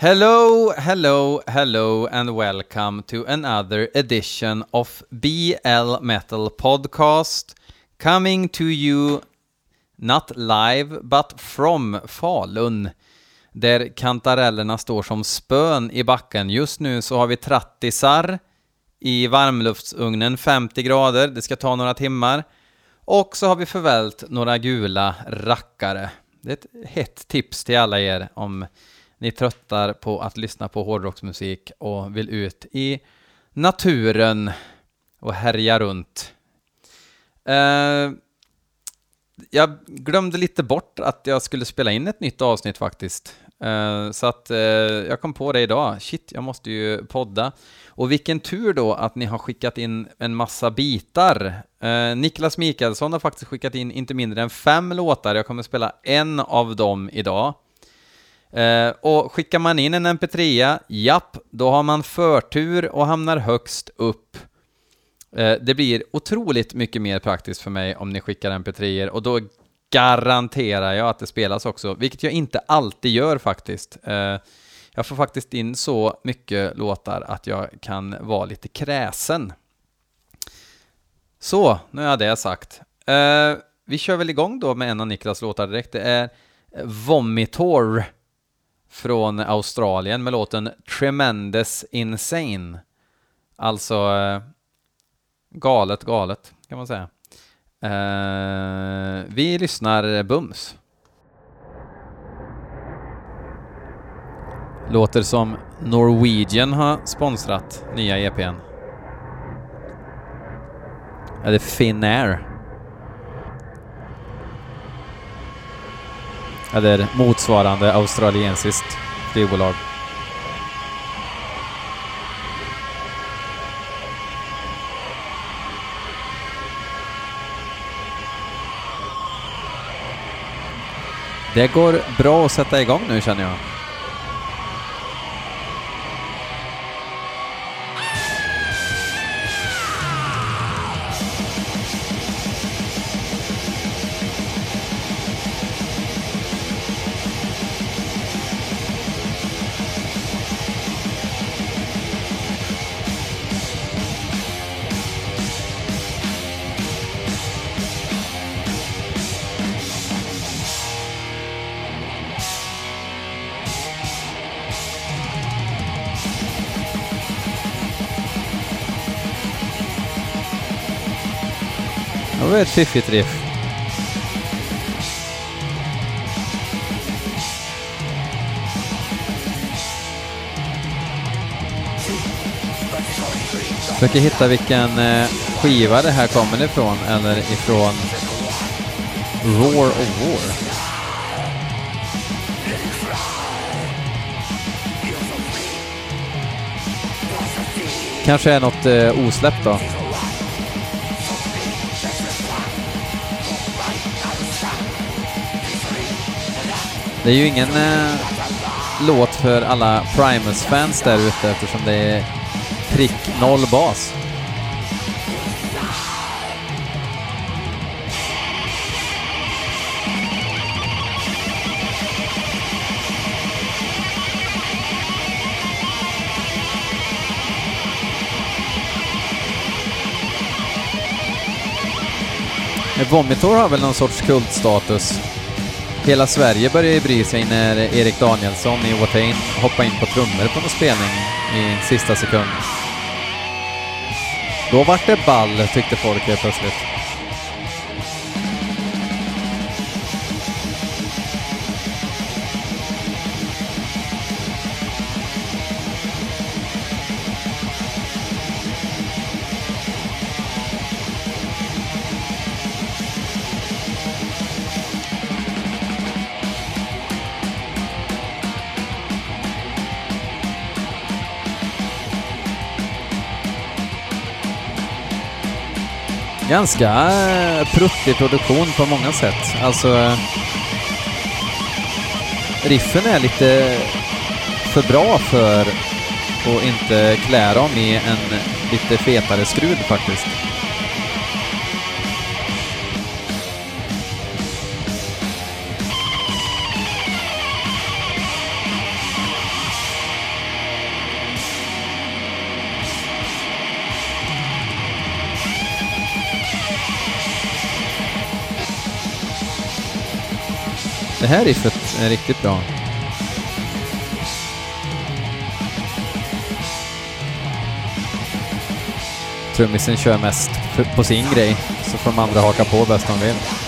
Hello, hello, hello, and welcome to another edition of BL Metal Podcast, coming to you not live but from Falun, där kantarellerna står som spön i backen. Just nu så har vi trattisar i varmluftsugnen, 50 grader, det ska ta några timmar. Och så har vi förvält några gula rackare. Det är ett hett tips till alla er om ni tröttar på att lyssna på hårdrocksmusik och vill ut i naturen och härja runt. Eh, jag glömde lite bort att jag skulle spela in ett nytt avsnitt faktiskt. Eh, så att eh, jag kom på det idag. Shit, jag måste ju podda. Och vilken tur då att ni har skickat in en massa bitar. Eh, Niklas Mikaelsson har faktiskt skickat in inte mindre än fem låtar. Jag kommer spela en av dem idag. Eh, och skickar man in en mp3, japp, då har man förtur och hamnar högst upp. Eh, det blir otroligt mycket mer praktiskt för mig om ni skickar mp3 och då garanterar jag att det spelas också, vilket jag inte alltid gör faktiskt. Eh, jag får faktiskt in så mycket låtar att jag kan vara lite kräsen. Så, nu har jag det sagt. Eh, vi kör väl igång då med en av Niklas låtar direkt. Det är Vomitor från Australien med låten Tremendous Insane. Alltså eh, galet, galet kan man säga. Eh, vi lyssnar bums. Låter som Norwegian har sponsrat nya EPn. Eller Finnair. Eller motsvarande australiensiskt flygbolag. Det går bra att sätta igång nu känner jag. Det var ett fiffigt riff. Försöker hitta vilken eh, skiva det här kommer ifrån, eller ifrån Roar of War. Kanske är något eh, osläppt då. Det är ju ingen eh, låt för alla Primus-fans där ute eftersom det är prick noll bas. Vomitor har väl någon sorts kultstatus. Hela Sverige började ju bry sig när Erik Danielsson i Watain hoppade in på trummor på någon spelning i sista sekund. Då vart det ball, tyckte folk helt plötsligt. Ganska eh, pruttig produktion på många sätt. Alltså... Eh, riffen är lite för bra för att inte klä dem i en lite fetare skrud faktiskt. Här riffet är riktigt bra. Trummisen kör mest på sin grej, så får de andra haka på bäst de vill.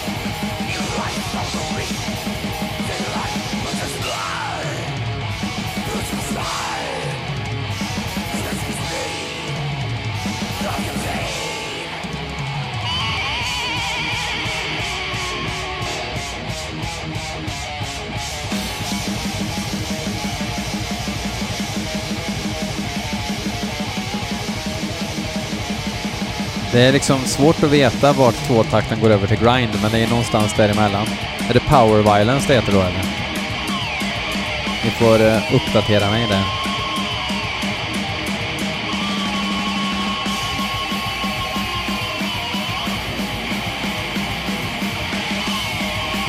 Det är liksom svårt att veta vart tvåtakten går över till grind, men det är någonstans däremellan. Är det power violence det heter då eller? Ni får eh, uppdatera mig där.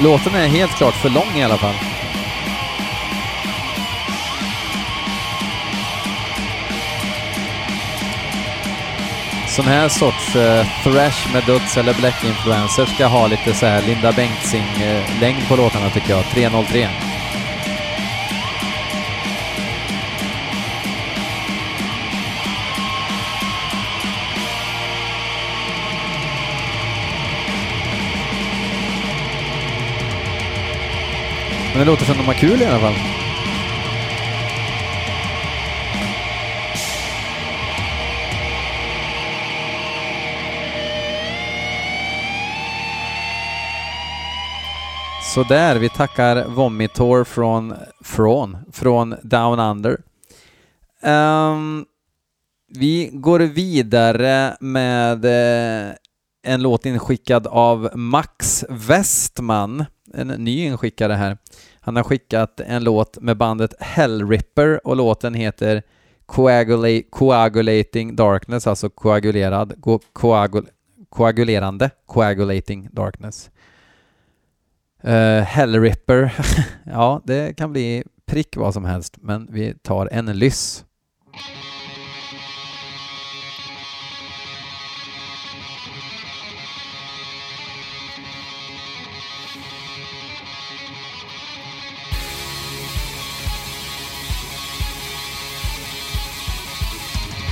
Låten är helt klart för lång i alla fall. Sån här sorts uh, thrash med Duds eller Black Influencer ska ha lite så här Linda Bengtzing-längd eh, på låtarna tycker jag. 303. Men det låter som de har kul i alla fall. Så där, vi tackar Vomitor från, från, från Down Under. Um, vi går vidare med uh, en låt inskickad av Max Westman, en ny inskickare här. Han har skickat en låt med bandet Hellripper och låten heter Coagula Coagulating Darkness, alltså koagulerad, koagul koagulerande, Coagulating Darkness. Eh, uh, Hellripper, ja det kan bli prick vad som helst, men vi tar en lyss.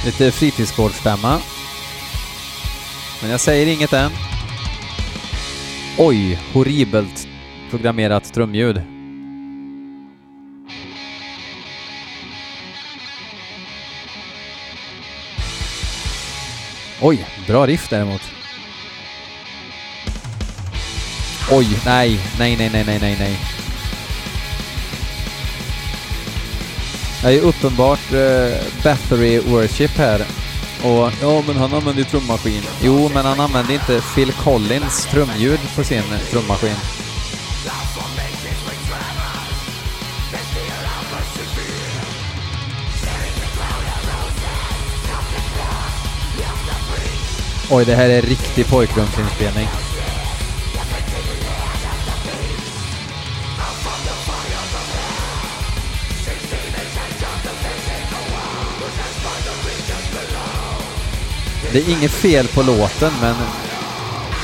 Lite fritidsgårdsstämma. Men jag säger inget än. Oj, horribelt programmerat trumljud. Oj, bra riff däremot. Oj, nej, nej, nej, nej, nej, nej, nej. Det är uppenbart uh, Battery Worship här. Och ja, men han använder ju trummaskin. Jo, men han använder inte Phil Collins trumljud på sin trummaskin. Oj, det här är riktig pojkrumsinspelning. Det är inget fel på låten, men...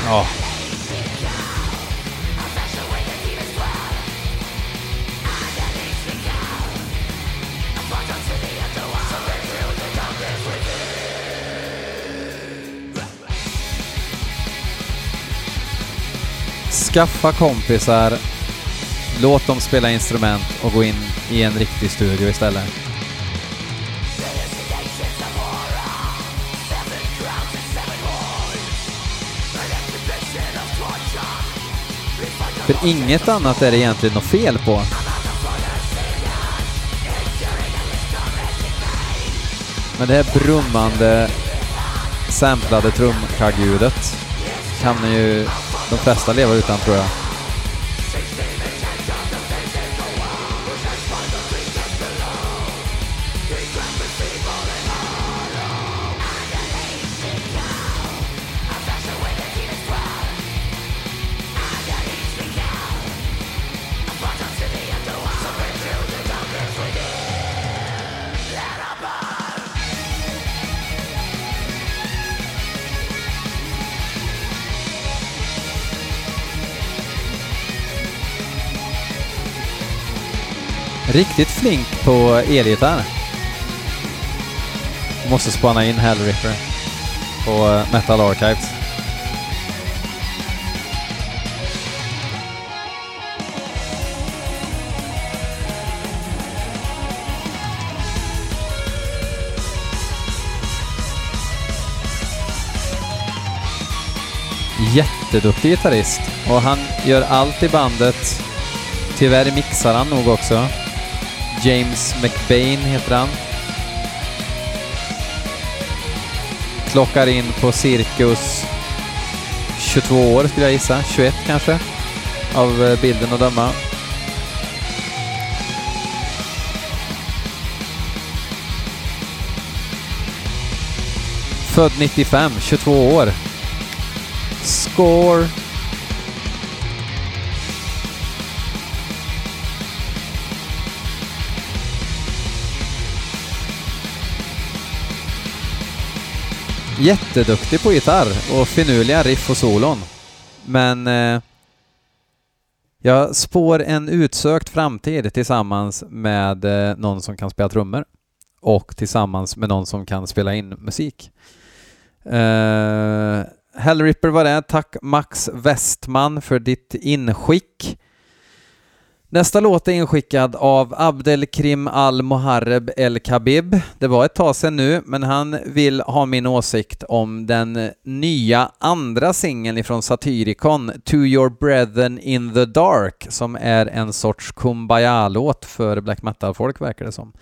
Ja. Skaffa kompisar, låt dem spela instrument och gå in i en riktig studio istället. För inget annat är det egentligen något fel på. Men det här brummande samplade trumkaggljudet kan ju de flesta leva utan tror jag. Riktigt flink på elgitarr. Måste spana in Hellripper på eh, Metal Archives. Jätteduktig gitarrist och han gör allt i bandet. Tyvärr mixar han nog också. James McBain heter han. Klockar in på cirkus 22 år skulle jag gissa, 21 kanske, av eh, bilden att döma. Född 95, 22 år. Score! Jätteduktig på gitarr och finurliga riff och solon. Men eh, jag spår en utsökt framtid tillsammans med eh, någon som kan spela trummor och tillsammans med någon som kan spela in musik. Eh, Hellripper var det. Tack Max Westman för ditt inskick. Nästa låt är inskickad av Abdelkrim Al-Moharreb El-Khabib. Det var ett tag sedan nu, men han vill ha min åsikt om den nya andra singeln ifrån Satyricon, To Your Brethren in the Dark, som är en sorts kumbaya-låt för black metal-folk, verkar det som.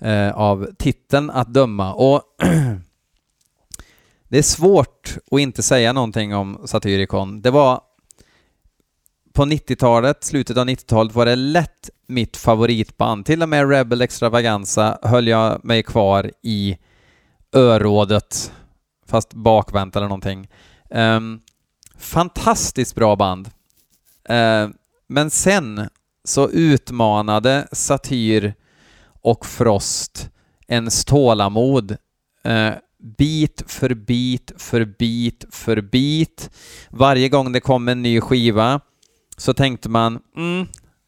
Eh, av titeln att döma. Och det är svårt att inte säga någonting om Satyricon. Det var på 90-talet, slutet av 90-talet, var det lätt mitt favoritband. Till och med Rebel Extravaganza höll jag mig kvar i örådet, fast bakvänt eller någonting. Um, fantastiskt bra band. Uh, men sen så utmanade Satyr och Frost ens tålamod ehm, uh, bit för bit för bit för bit. Varje gång det kom en ny skiva så tänkte man, mm,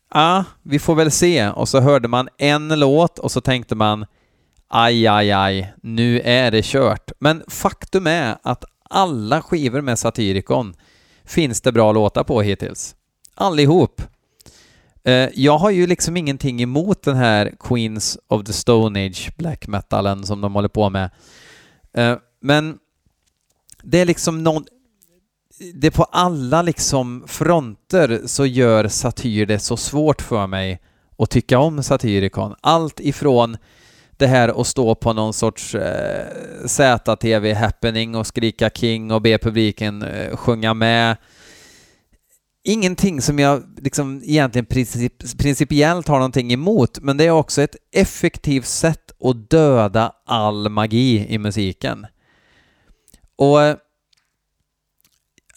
ah, vi får väl se. Och så hörde man en låt och så tänkte man, aj, aj, aj, nu är det kört. Men faktum är att alla skivor med Satyricon finns det bra låtar på hittills. Allihop. Eh, jag har ju liksom ingenting emot den här Queens of the Stone Age black metalen som de håller på med. Eh, men det är liksom någon, det på alla liksom fronter så gör satyr det så svårt för mig att tycka om Satirikon. Allt ifrån det här att stå på någon sorts eh, ZTV-happening och skrika King och be publiken eh, sjunga med. Ingenting som jag liksom egentligen princip principiellt har någonting emot, men det är också ett effektivt sätt att döda all magi i musiken. Och eh,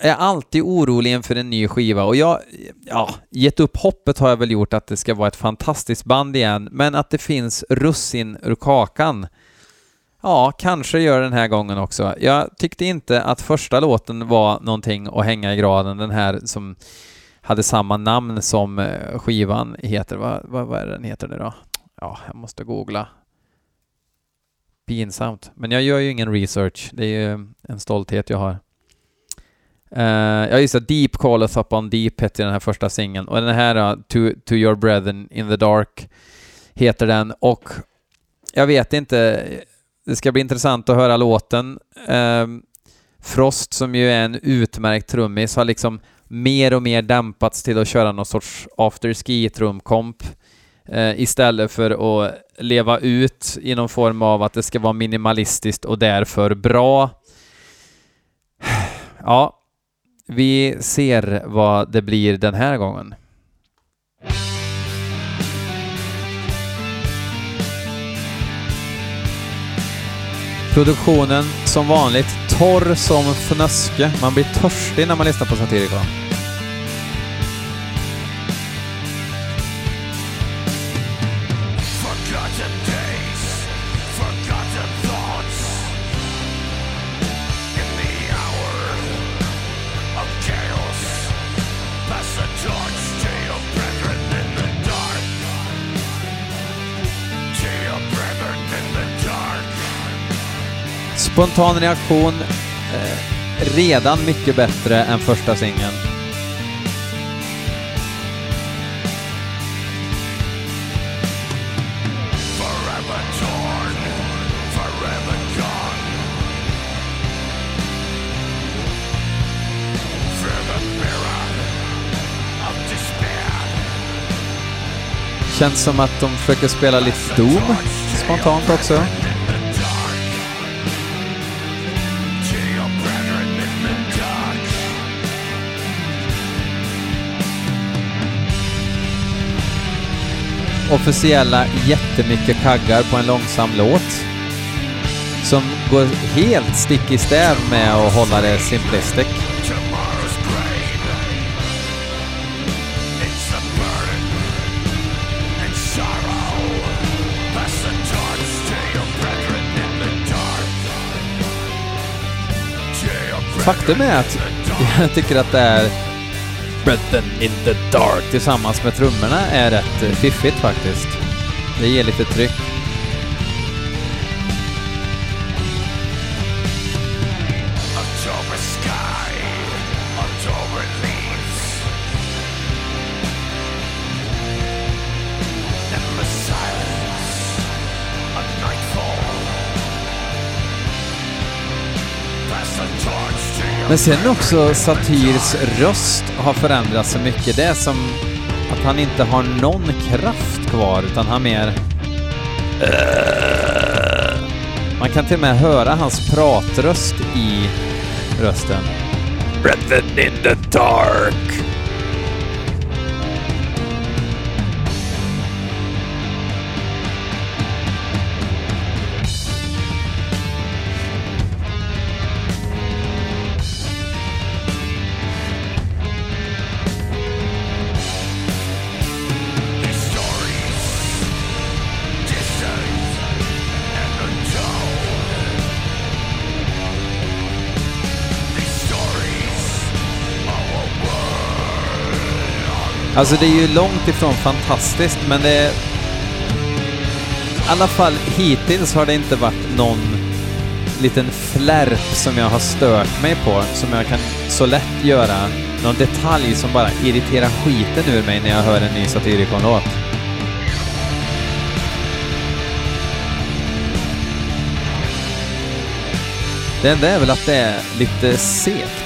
är alltid orolig inför en ny skiva och jag, ja, gett upp hoppet har jag väl gjort att det ska vara ett fantastiskt band igen, men att det finns russin ur kakan. Ja, kanske gör den här gången också. Jag tyckte inte att första låten var någonting att hänga i graden, den här som hade samma namn som eh, skivan heter. Vad, vad, vad är den heter nu då? Ja, jag måste googla. Pinsamt. Men jag gör ju ingen research. Det är ju en stolthet jag har. Uh, jag gissar Deep Calleth Upon Deep heter den här första singeln och den här uh, to, to Your Brethren in the Dark heter den och jag vet inte, det ska bli intressant att höra låten. Uh, Frost som ju är en utmärkt trummis har liksom mer och mer dämpats till att köra någon sorts afterski trumkomp uh, istället för att leva ut i någon form av att det ska vara minimalistiskt och därför bra. Ja, vi ser vad det blir den här gången. Produktionen som vanligt torr som fnöske. Man blir törstig när man lyssnar på satirikon. Spontan reaktion, eh, redan mycket bättre än första singeln. Känns som att de försöker spela lite Doom spontant också. Officiella jättemycket kaggar på en långsam låt. Som går helt stick i stäv med att hålla det simplistic. Faktum är att jag tycker att det är Brethren in the Dark tillsammans med trummorna är rätt fiffigt faktiskt. Det ger lite tryck. Men sen också Satirs röst har förändrats så mycket. Det är som att han inte har någon kraft kvar, utan han mer... Eh, man kan till och med höra hans pratröst i rösten. Brethren in the dark. Alltså det är ju långt ifrån fantastiskt, men det är... I alla fall hittills har det inte varit någon liten flärp som jag har stört mig på, som jag kan så lätt göra. Någon detalj som bara irriterar skiten ur mig när jag hör en ny Satyricon-låt. Det enda är väl att det är lite segt.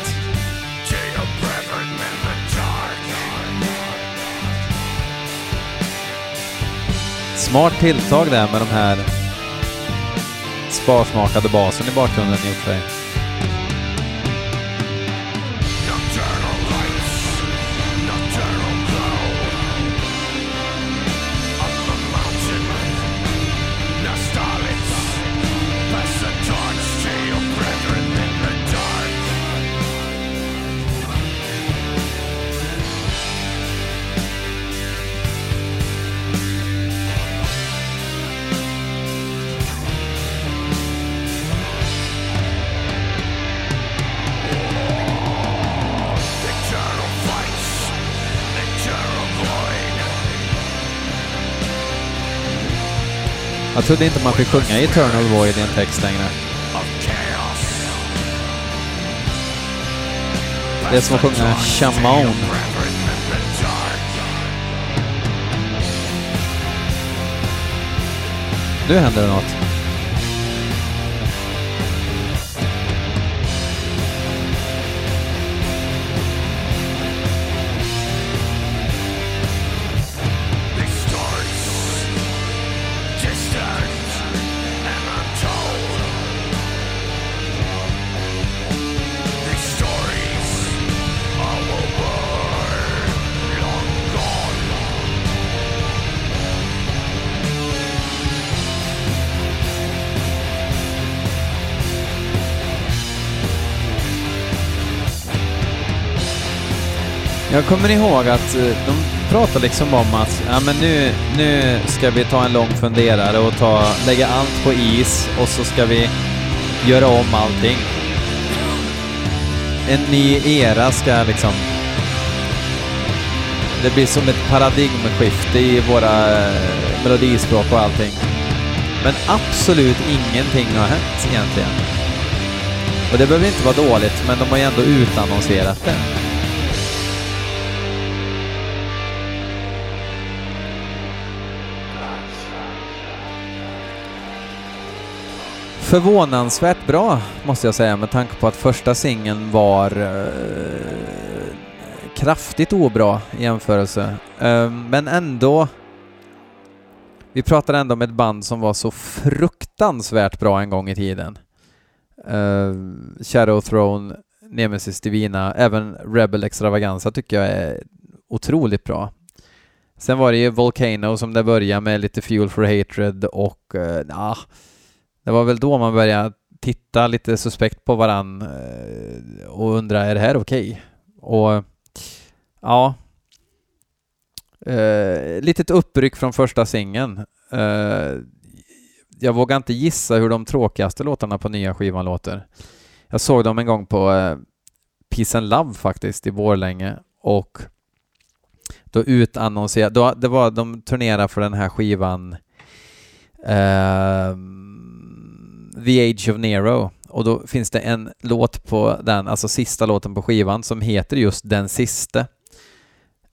Smart tilltag där med de här sparsmakade basen i bakgrunden i och för sig. Jag trodde inte man fick sjunga Eternal Void i en text längre. Det är som att sjunga Shaman. Nu händer det något. Jag kommer ihåg att eh, de pratade liksom om att ja, men nu, nu ska vi ta en lång funderare och ta, lägga allt på is och så ska vi göra om allting. En ny era ska liksom... Det blir som ett paradigmskifte i våra eh, melodispråk och allting. Men absolut ingenting har hänt egentligen. Och det behöver inte vara dåligt, men de har ju ändå utannonserat det. Förvånansvärt bra, måste jag säga, med tanke på att första singeln var eh, kraftigt obra i jämförelse. Eh, men ändå... Vi pratar ändå om ett band som var så fruktansvärt bra en gång i tiden. Eh, Shadow Throne, Nemesis Divina, även Rebel Extravaganza tycker jag är otroligt bra. Sen var det ju Volcano som det började med lite Fuel for Hatred och eh, nah, det var väl då man började titta lite suspekt på varann eh, och undra, är det här okej? Okay? Och ja, eh, litet uppryck från första singeln. Eh, jag vågar inte gissa hur de tråkigaste låtarna på nya skivan låter. Jag såg dem en gång på eh, Peace and Love faktiskt i Borlänge och då utannonserade, då, det var, de turnerade för den här skivan eh, The Age of Nero och då finns det en låt på den, alltså sista låten på skivan som heter just Den siste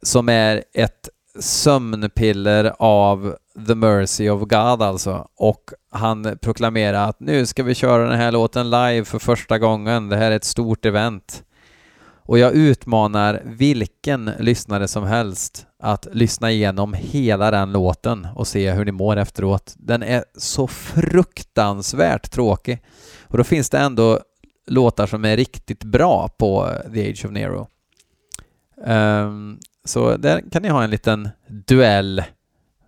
som är ett sömnpiller av The Mercy of God alltså och han proklamerar att nu ska vi köra den här låten live för första gången. Det här är ett stort event. Och jag utmanar vilken lyssnare som helst att lyssna igenom hela den låten och se hur ni mår efteråt. Den är så fruktansvärt tråkig. Och då finns det ändå låtar som är riktigt bra på The Age of Nero. Um, så där kan ni ha en liten duell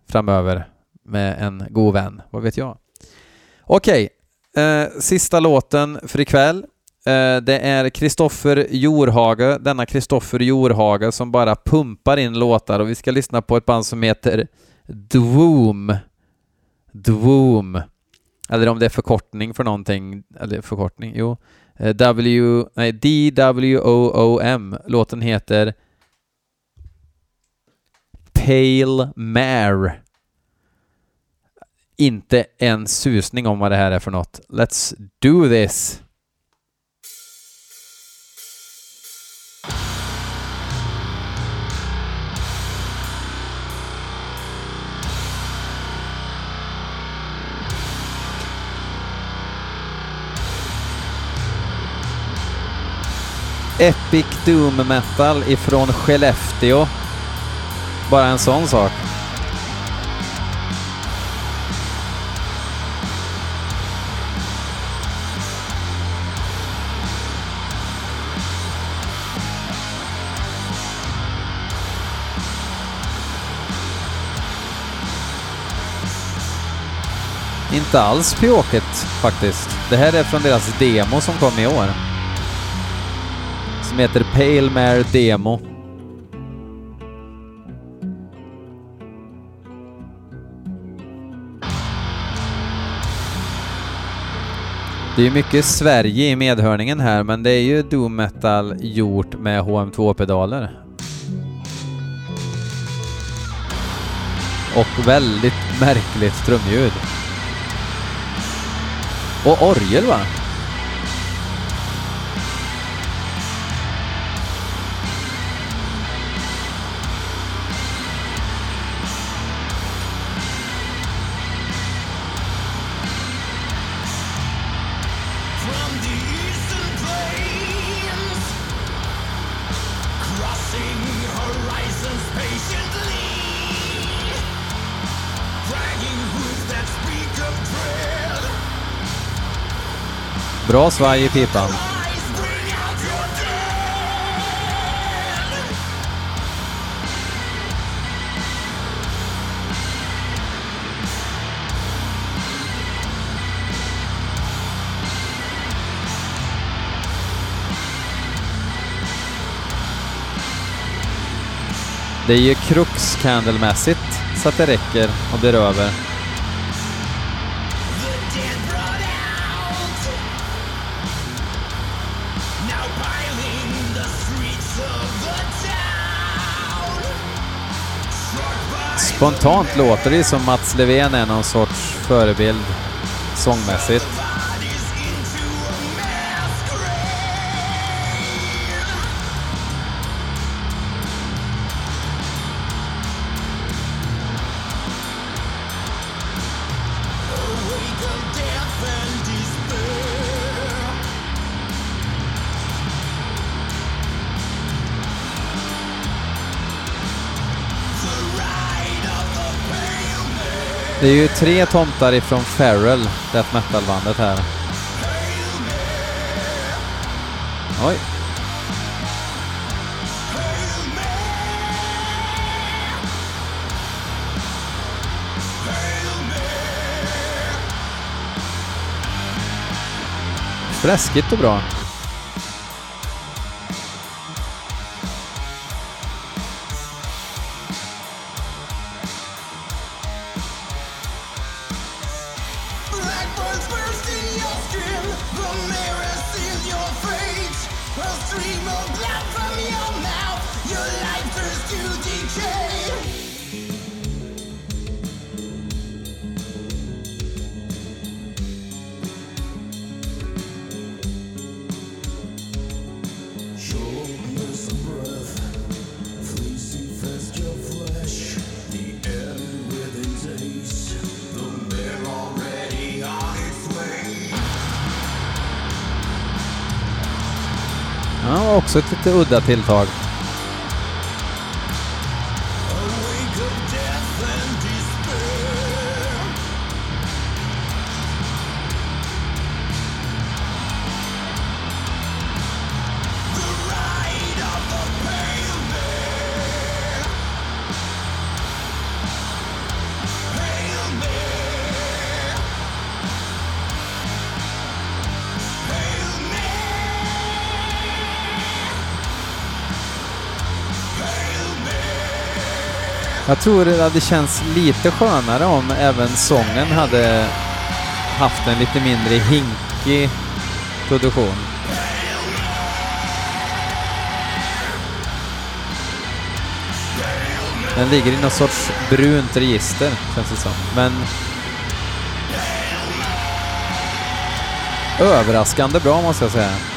framöver med en god vän, vad vet jag. Okej, eh, sista låten för ikväll. Eh, det är Kristoffer Jorhage, denna Kristoffer Jorhage som bara pumpar in låtar och vi ska lyssna på ett band som heter Dwoom. Dwoom. Eller om det är förkortning för någonting, eller förkortning, jo. Eh, w, nej, D-W-O-O-M. Låten heter Pale Mare. Inte en susning om vad det här är för något. Let's do this! Epic Doom Metal ifrån Skellefteå. Bara en sån sak. Inte alls pjåkigt faktiskt. Det här är från deras demo som kom i år. Som heter Pale Mare Demo. Det är ju mycket Sverige i medhörningen här, men det är ju doom metal gjort med HM2-pedaler. Och väldigt märkligt trumljud. Och orgel va? Bra svaj i pipan. Det är ju crux candlemässigt så att det räcker och blir över. Spontant låter det som Mats Levén är någon sorts förebild sångmässigt. Det är ju tre tomtar ifrån Ferrell, death metal-bandet här. Oj. Fläskigt och bra. Skin. The mirror seals your fate. A stream of blood from your mouth. Your life turns to decay. Också ett lite udda tilltag. Jag tror det hade känts lite skönare om även sången hade haft en lite mindre hinkig produktion. Den ligger i någon sorts brunt register, känns det som. Men... Överraskande bra, måste jag säga.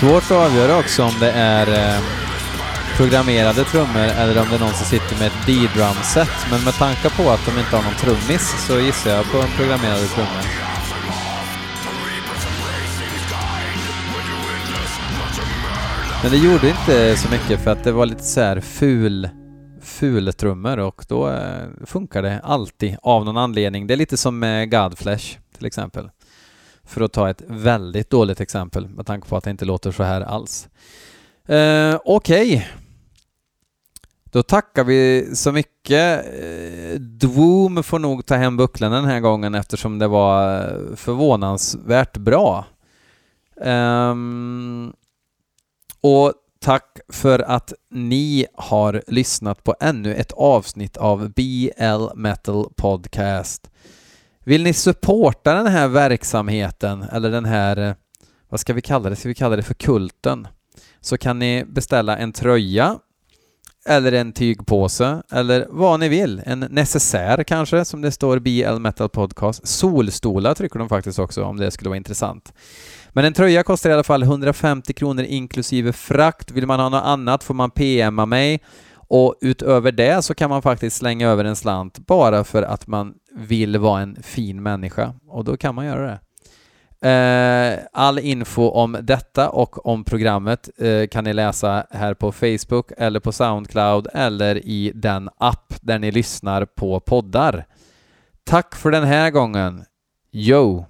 Svårt att avgöra också om det är eh, programmerade trummor eller om det är någon som sitter med ett D-drum-set. Men med tanke på att de inte har någon trummis så gissar jag på en programmerade trummor. Men det gjorde inte så mycket för att det var lite så här ful, fultrummor och då eh, funkar det alltid av någon anledning. Det är lite som med Godflesh till exempel. För att ta ett väldigt dåligt exempel med tanke på att det inte låter så här alls. Eh, Okej. Då tackar vi så mycket. Eh, Dwoom får nog ta hem bucklan den här gången eftersom det var eh, förvånansvärt bra. Ehm, och tack för att ni har lyssnat på ännu ett avsnitt av BL Metal Podcast. Vill ni supporta den här verksamheten eller den här, eh, vad ska vi kalla det, ska vi kalla det för kulten? Så kan ni beställa en tröja eller en tygpåse eller vad ni vill. En necessär kanske som det står BL Metal Podcast. Solstolar trycker de faktiskt också om det skulle vara intressant. Men en tröja kostar i alla fall 150 kronor inklusive frakt. Vill man ha något annat får man PMa mig och utöver det så kan man faktiskt slänga över en slant bara för att man vill vara en fin människa och då kan man göra det. Eh, all info om detta och om programmet eh, kan ni läsa här på Facebook eller på Soundcloud eller i den app där ni lyssnar på poddar. Tack för den här gången. Yo!